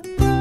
you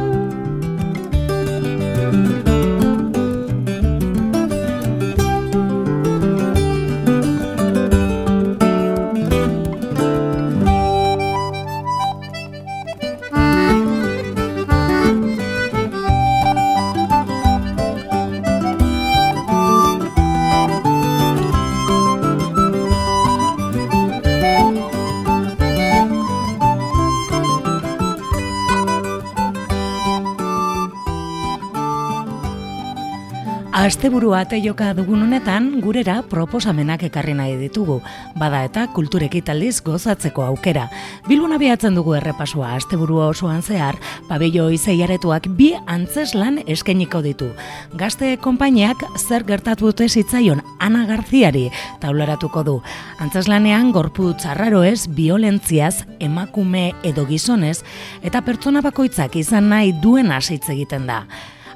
Asteburua teioka dugun honetan gurera proposamenak ekarri nahi ditugu, bada eta kultureki taldiz gozatzeko aukera. Bilbon abiatzen dugu errepasua asteburua osoan zehar, pabello izeiaretuak bi antzeslan eskeniko ditu. Gazte konpainiak zer gertatu dute zitzaion Ana Garziari taularatuko du. Antzeslanean gorpu txarraro ez, violentziaz, emakume edo gizonez, eta pertsona bakoitzak izan nahi duen asitz egiten da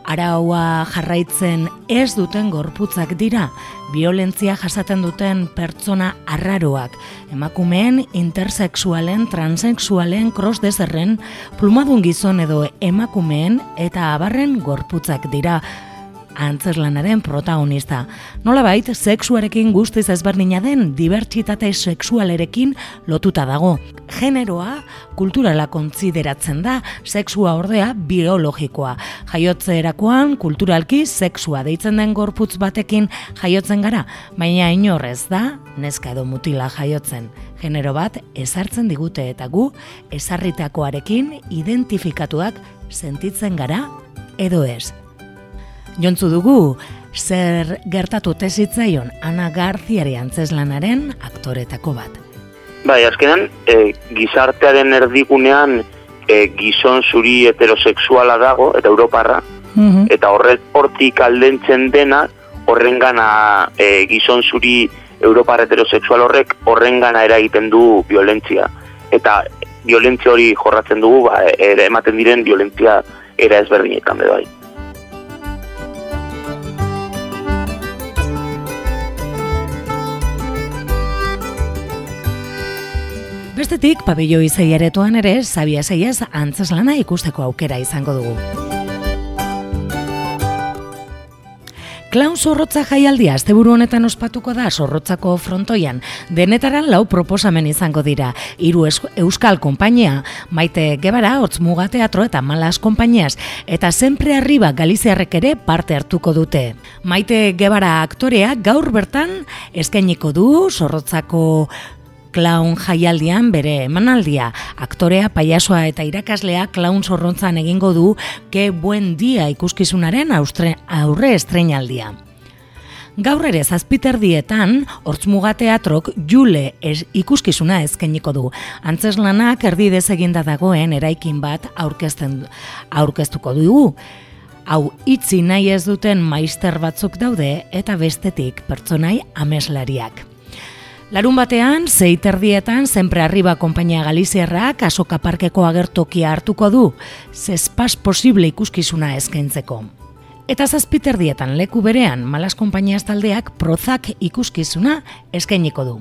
araua jarraitzen ez duten gorputzak dira, violentzia jasaten duten pertsona arraroak, emakumeen, intersexualen, transexualen, crossdezerren, plumadun gizon edo emakumeen eta abarren gorputzak dira, antzerlanaren protagonista. Nola bait, sexuarekin guztiz ezberdina den dibertsitate sexualerekin lotuta dago. Generoa kulturala kontsideratzen da, sexua ordea biologikoa. Jaiotze erakoan, kulturalki sexua deitzen den gorputz batekin jaiotzen gara, baina inorrez da, neska edo mutila jaiotzen. Genero bat ezartzen digute eta gu ezarritakoarekin identifikatuak sentitzen gara edo ez. Jontzu dugu, zer gertatu tezitzaion Ana Garziari antzeslanaren aktoretako bat. Bai, azkenan, e, gizartearen erdigunean e, gizon zuri heterosexuala dago, eta Europarra, mhm. eta horret hortik aldentzen dena, horrengana e, gizon zuri Europar heterosexual horrek horrengana eragiten du violentzia. Eta violentzia hori jorratzen dugu, ba, ere ematen diren violentzia era ezberdinetan bai. Bestetik, pabello izaiaretuan ere, sabia zeiaz antzeslana ikusteko aukera izango dugu. Klaun zorrotza jaialdia asteburu honetan ospatuko da zorrotzako frontoian. Denetaran lau proposamen izango dira. Hiru euskal konpainia, maite gebara, muga teatro eta malas konpainiaz, eta sempre arriba galiziarrek ere parte hartuko dute. Maite gebara aktorea gaur bertan eskainiko du zorrotzako klaun jaialdian bere emanaldia. Aktorea, paiasoa eta irakaslea klaun zorrontzan egingo du ke buen dia ikuskizunaren aurre estreinaldia. Gaur ere zazpiterdietan, hortzmuga teatrok jule ez ikuskizuna ezkeniko du. Antzeslanak erdi dezeginda dagoen eraikin bat aurkezten aurkeztuko dugu. Hau itzi nahi ez duten maister batzuk daude eta bestetik pertsonai ameslariak. Larun batean, zeiterdietan, sempre arriba kompainia Galiziarrak asoka parkeko agertokia hartuko du, zespas posible ikuskizuna eskaintzeko. Eta zazpiterdietan leku berean, malas konpainiaz taldeak prozak ikuskizuna eskainiko du.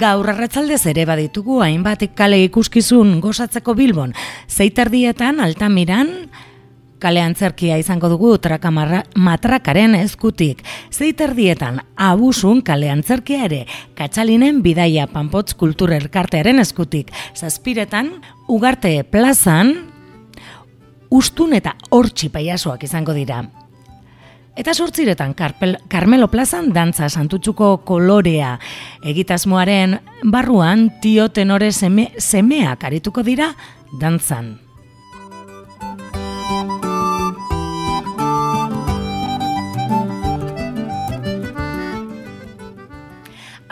Gaur arratzalde ere baditugu hainbat kale ikuskizun gozatzeko bilbon, zeiterdietan, altamiran, kale antzerkia izango dugu trakamarra matrakaren eskutik. Zeiterdietan abusun kale antzerkia ere katxalinen bidaia panpotz kultur erkartearen eskutik. Zazpiretan ugarte plazan ustun eta hortxi paiasoak izango dira. Eta sortziretan Karpel, Carmelo plazan dantza santutxuko kolorea egitasmoaren barruan tio tenore seme, semeak arituko dira dantzan.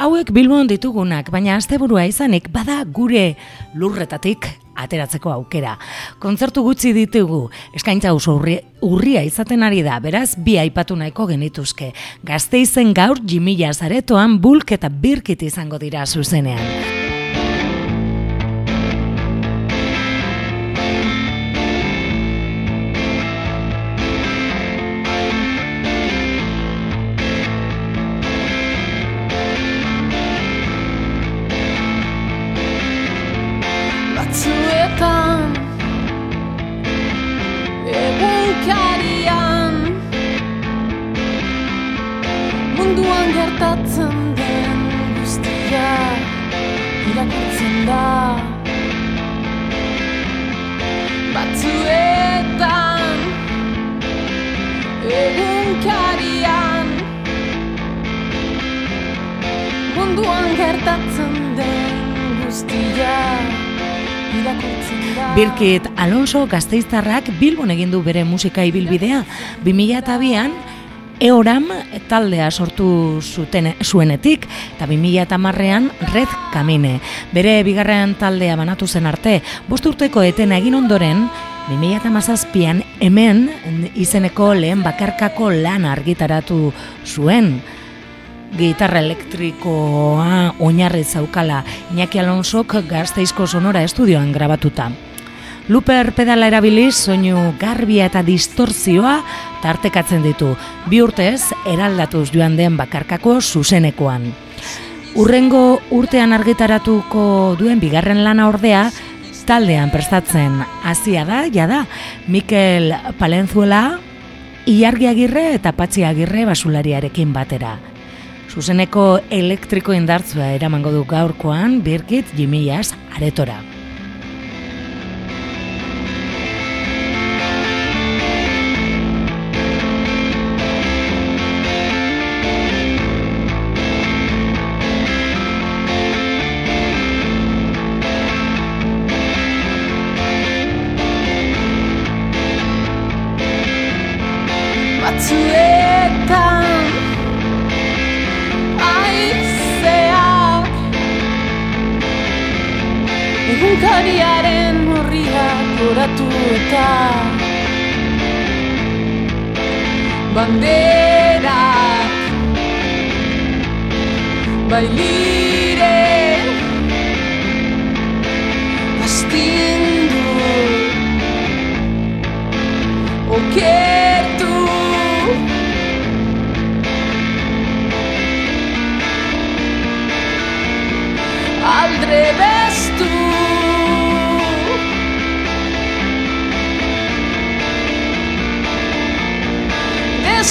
Hauek bilbon ditugunak, baina asteburua izanik bada gure lurretatik ateratzeko aukera. Kontzertu gutxi ditugu, eskaintza oso urria izaten ari da, beraz bi aipatu nahiko genituzke. Gazte izen gaur jimila zaretoan bulk eta birkit izango dira zuzenean. Gertatzen den guztia Birkit Alonso gazteiztarrak Bilbon egin du bere musika ibilbidea. 2002an Eoram taldea sortu zuten zuenetik eta 2010ean Red Camine. Bere bigarren taldea banatu zen arte, bost urteko etena egin ondoren 2017an hemen izeneko lehen bakarkako lan argitaratu zuen gitarra elektrikoa oinarri zaukala Iñaki Alonsok gazteizko sonora estudioan grabatuta. Luper pedala erabiliz soinu garbia eta distorzioa tartekatzen ditu, bi urtez eraldatuz joan den bakarkako zuzenekoan. Urrengo urtean argitaratuko duen bigarren lana ordea, taldean prestatzen hasia da, jada, Mikel Palenzuela, Iargi Agirre eta Patxi Agirre basulariarekin batera. Zuzeneko elektriko indartzua eramango du gaurkoan Birgit Jimias aretora. bandera. My. O que tú. Al revés.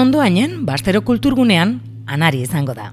ondoainen, bastero kulturgunean, anari izango da.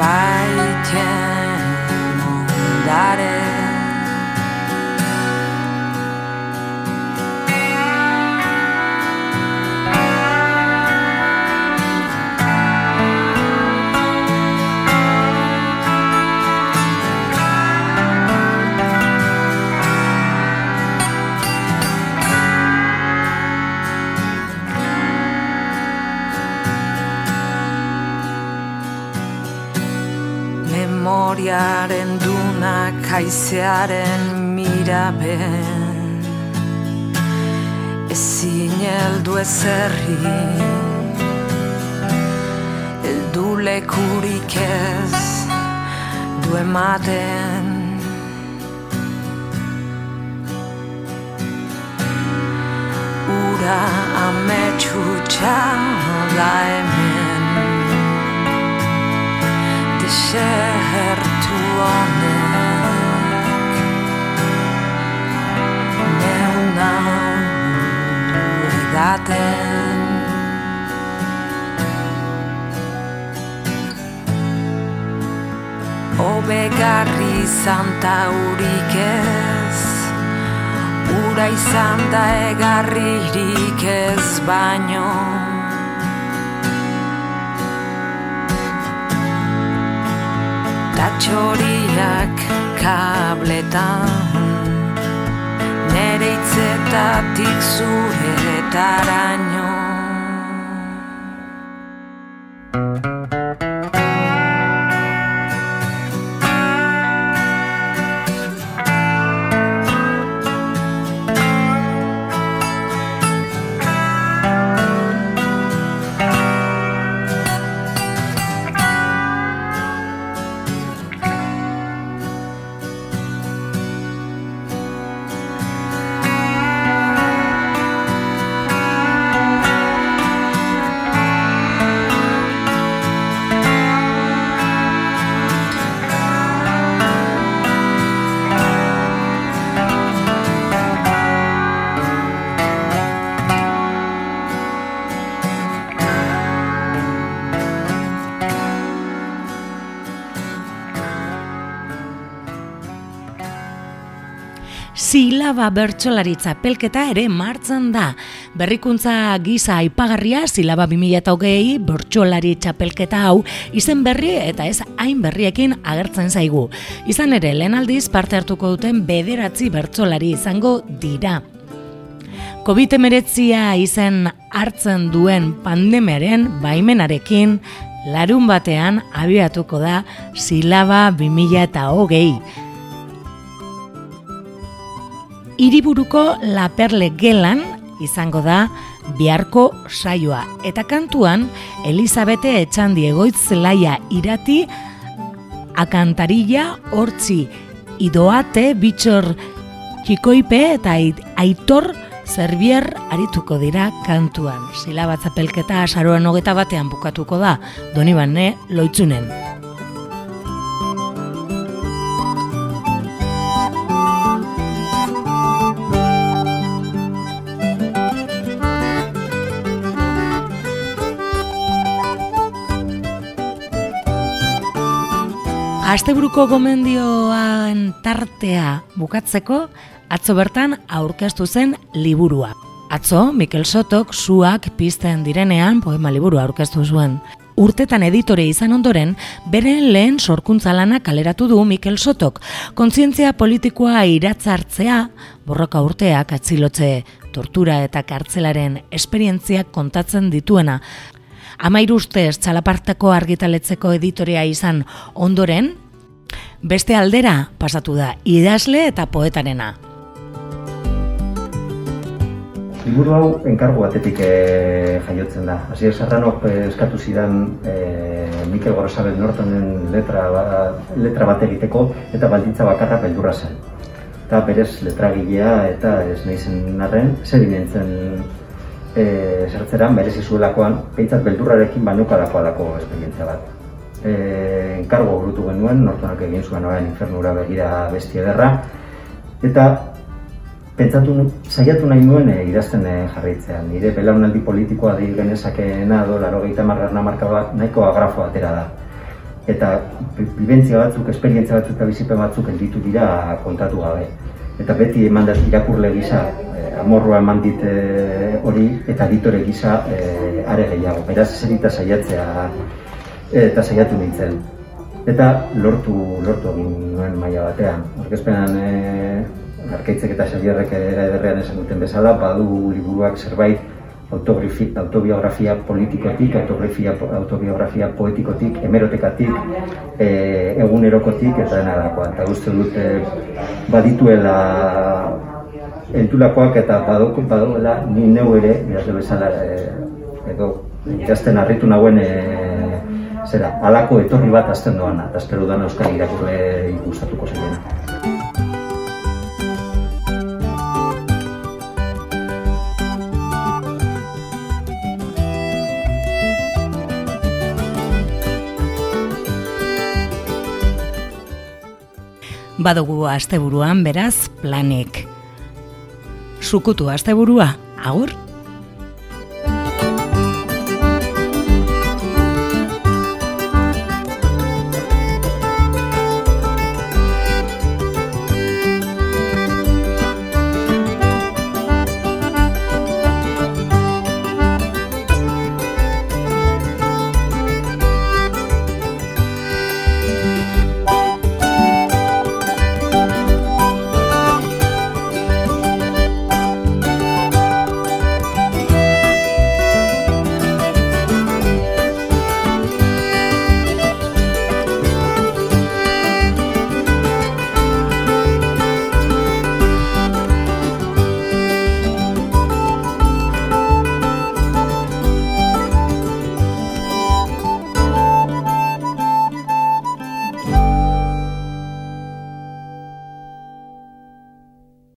白天。Haizearen miraben Ezin heldu ezerri. Eldu lekurik ez du ematen. Ura ametxutxa da hemen. Desertu honek Nau edaten Obegarri zanta urik ez Ura izan da egarririk ez baino. Ta txoriak kabletan hitzetatik zuretaraino Silaba bertsolari pelketa ere martzen da. Berrikuntza gisa aipagarria silaba 2008 bertsolari txapelketa hau izen berri eta ez hain berriekin agertzen zaigu. Izan ere, lehen aldiz parte hartuko duten bederatzi bertsolari izango dira. COVID-19 izen hartzen duen pandemiaren baimenarekin larun batean abiatuko da silaba 2008. Hiriburuko Laperle gelan izango da biharko saioa. Eta kantuan, Elizabete Etxandi egoitz laia irati, akantarilla, hortzi, idoate, bitxor, txikoipe eta aitor zerbier arituko dira kantuan. Zila batzapelketa asaroan hogeta batean bukatuko da, doni bane loitzunen. Asteburuko gomendioan tartea bukatzeko, atzo bertan aurkeztu zen liburua. Atzo, Mikel Sotok zuak pizten direnean poema liburu aurkeztu zuen. Urtetan editore izan ondoren, beren lehen sorkuntza lana kaleratu du Mikel Sotok. Kontzientzia politikoa iratzartzea, borroka urteak atzilotze, tortura eta kartzelaren esperientziak kontatzen dituena, Amairu ustez txalapartako argitaletzeko editorea izan ondoren, beste aldera pasatu da idazle eta poetarena. Liburu hau enkargu batetik e, jaiotzen da. Asier Serranok e, eskatu zidan e, Mikel Gorosabel Nortonen letra, ba, letra bat egiteko eta baldintza bakarra beldurra zen. Eta berez letragilea eta ez nahi zen arren, zer e, zertzeran, merezi zuelakoan, behintzat beldurrarekin banukalakoa dako esperientzia bat. e, enkargo burutu genuen, nortunak egin zuen orain infernura begira besti ederra, eta pentsatu saiatu nahi nuen e, idazten e, jarraitzea. Nire belaunaldi politikoa di genezakeena do laro gehieta margarna marka bat nahiko agrafo atera da. Eta bibentzia batzuk, esperientzia batzuk eta bizipen batzuk elditu dira kontatu gabe. Eta beti eman irakurle gisa, e, amorroa eman dit hori, eta ditore gisa e, are gehiago. Beraz, eserita saiatzea eta saiatu nintzen. Eta lortu, lortu egin nuen maila batean. Orkezpenan e, Arkaitzek eta Xabierrek era ederrean esan duten bezala, badu liburuak zerbait autobiografia politikotik, autobiografia, autobiografia poetikotik, hemerotekatik, e, egunerokotik eta dena dagoa. Eta guzti dut e, badituela entulakoak eta badoko badoela ni neu ere, idazle bezala, e, edo idazten harritu nagoen e, zera, alako etorri bat azten doana, eta espero da euskal irakurle ikustatuko zirena. badugu asteburuan beraz planek. Sukutu asteburua, agur!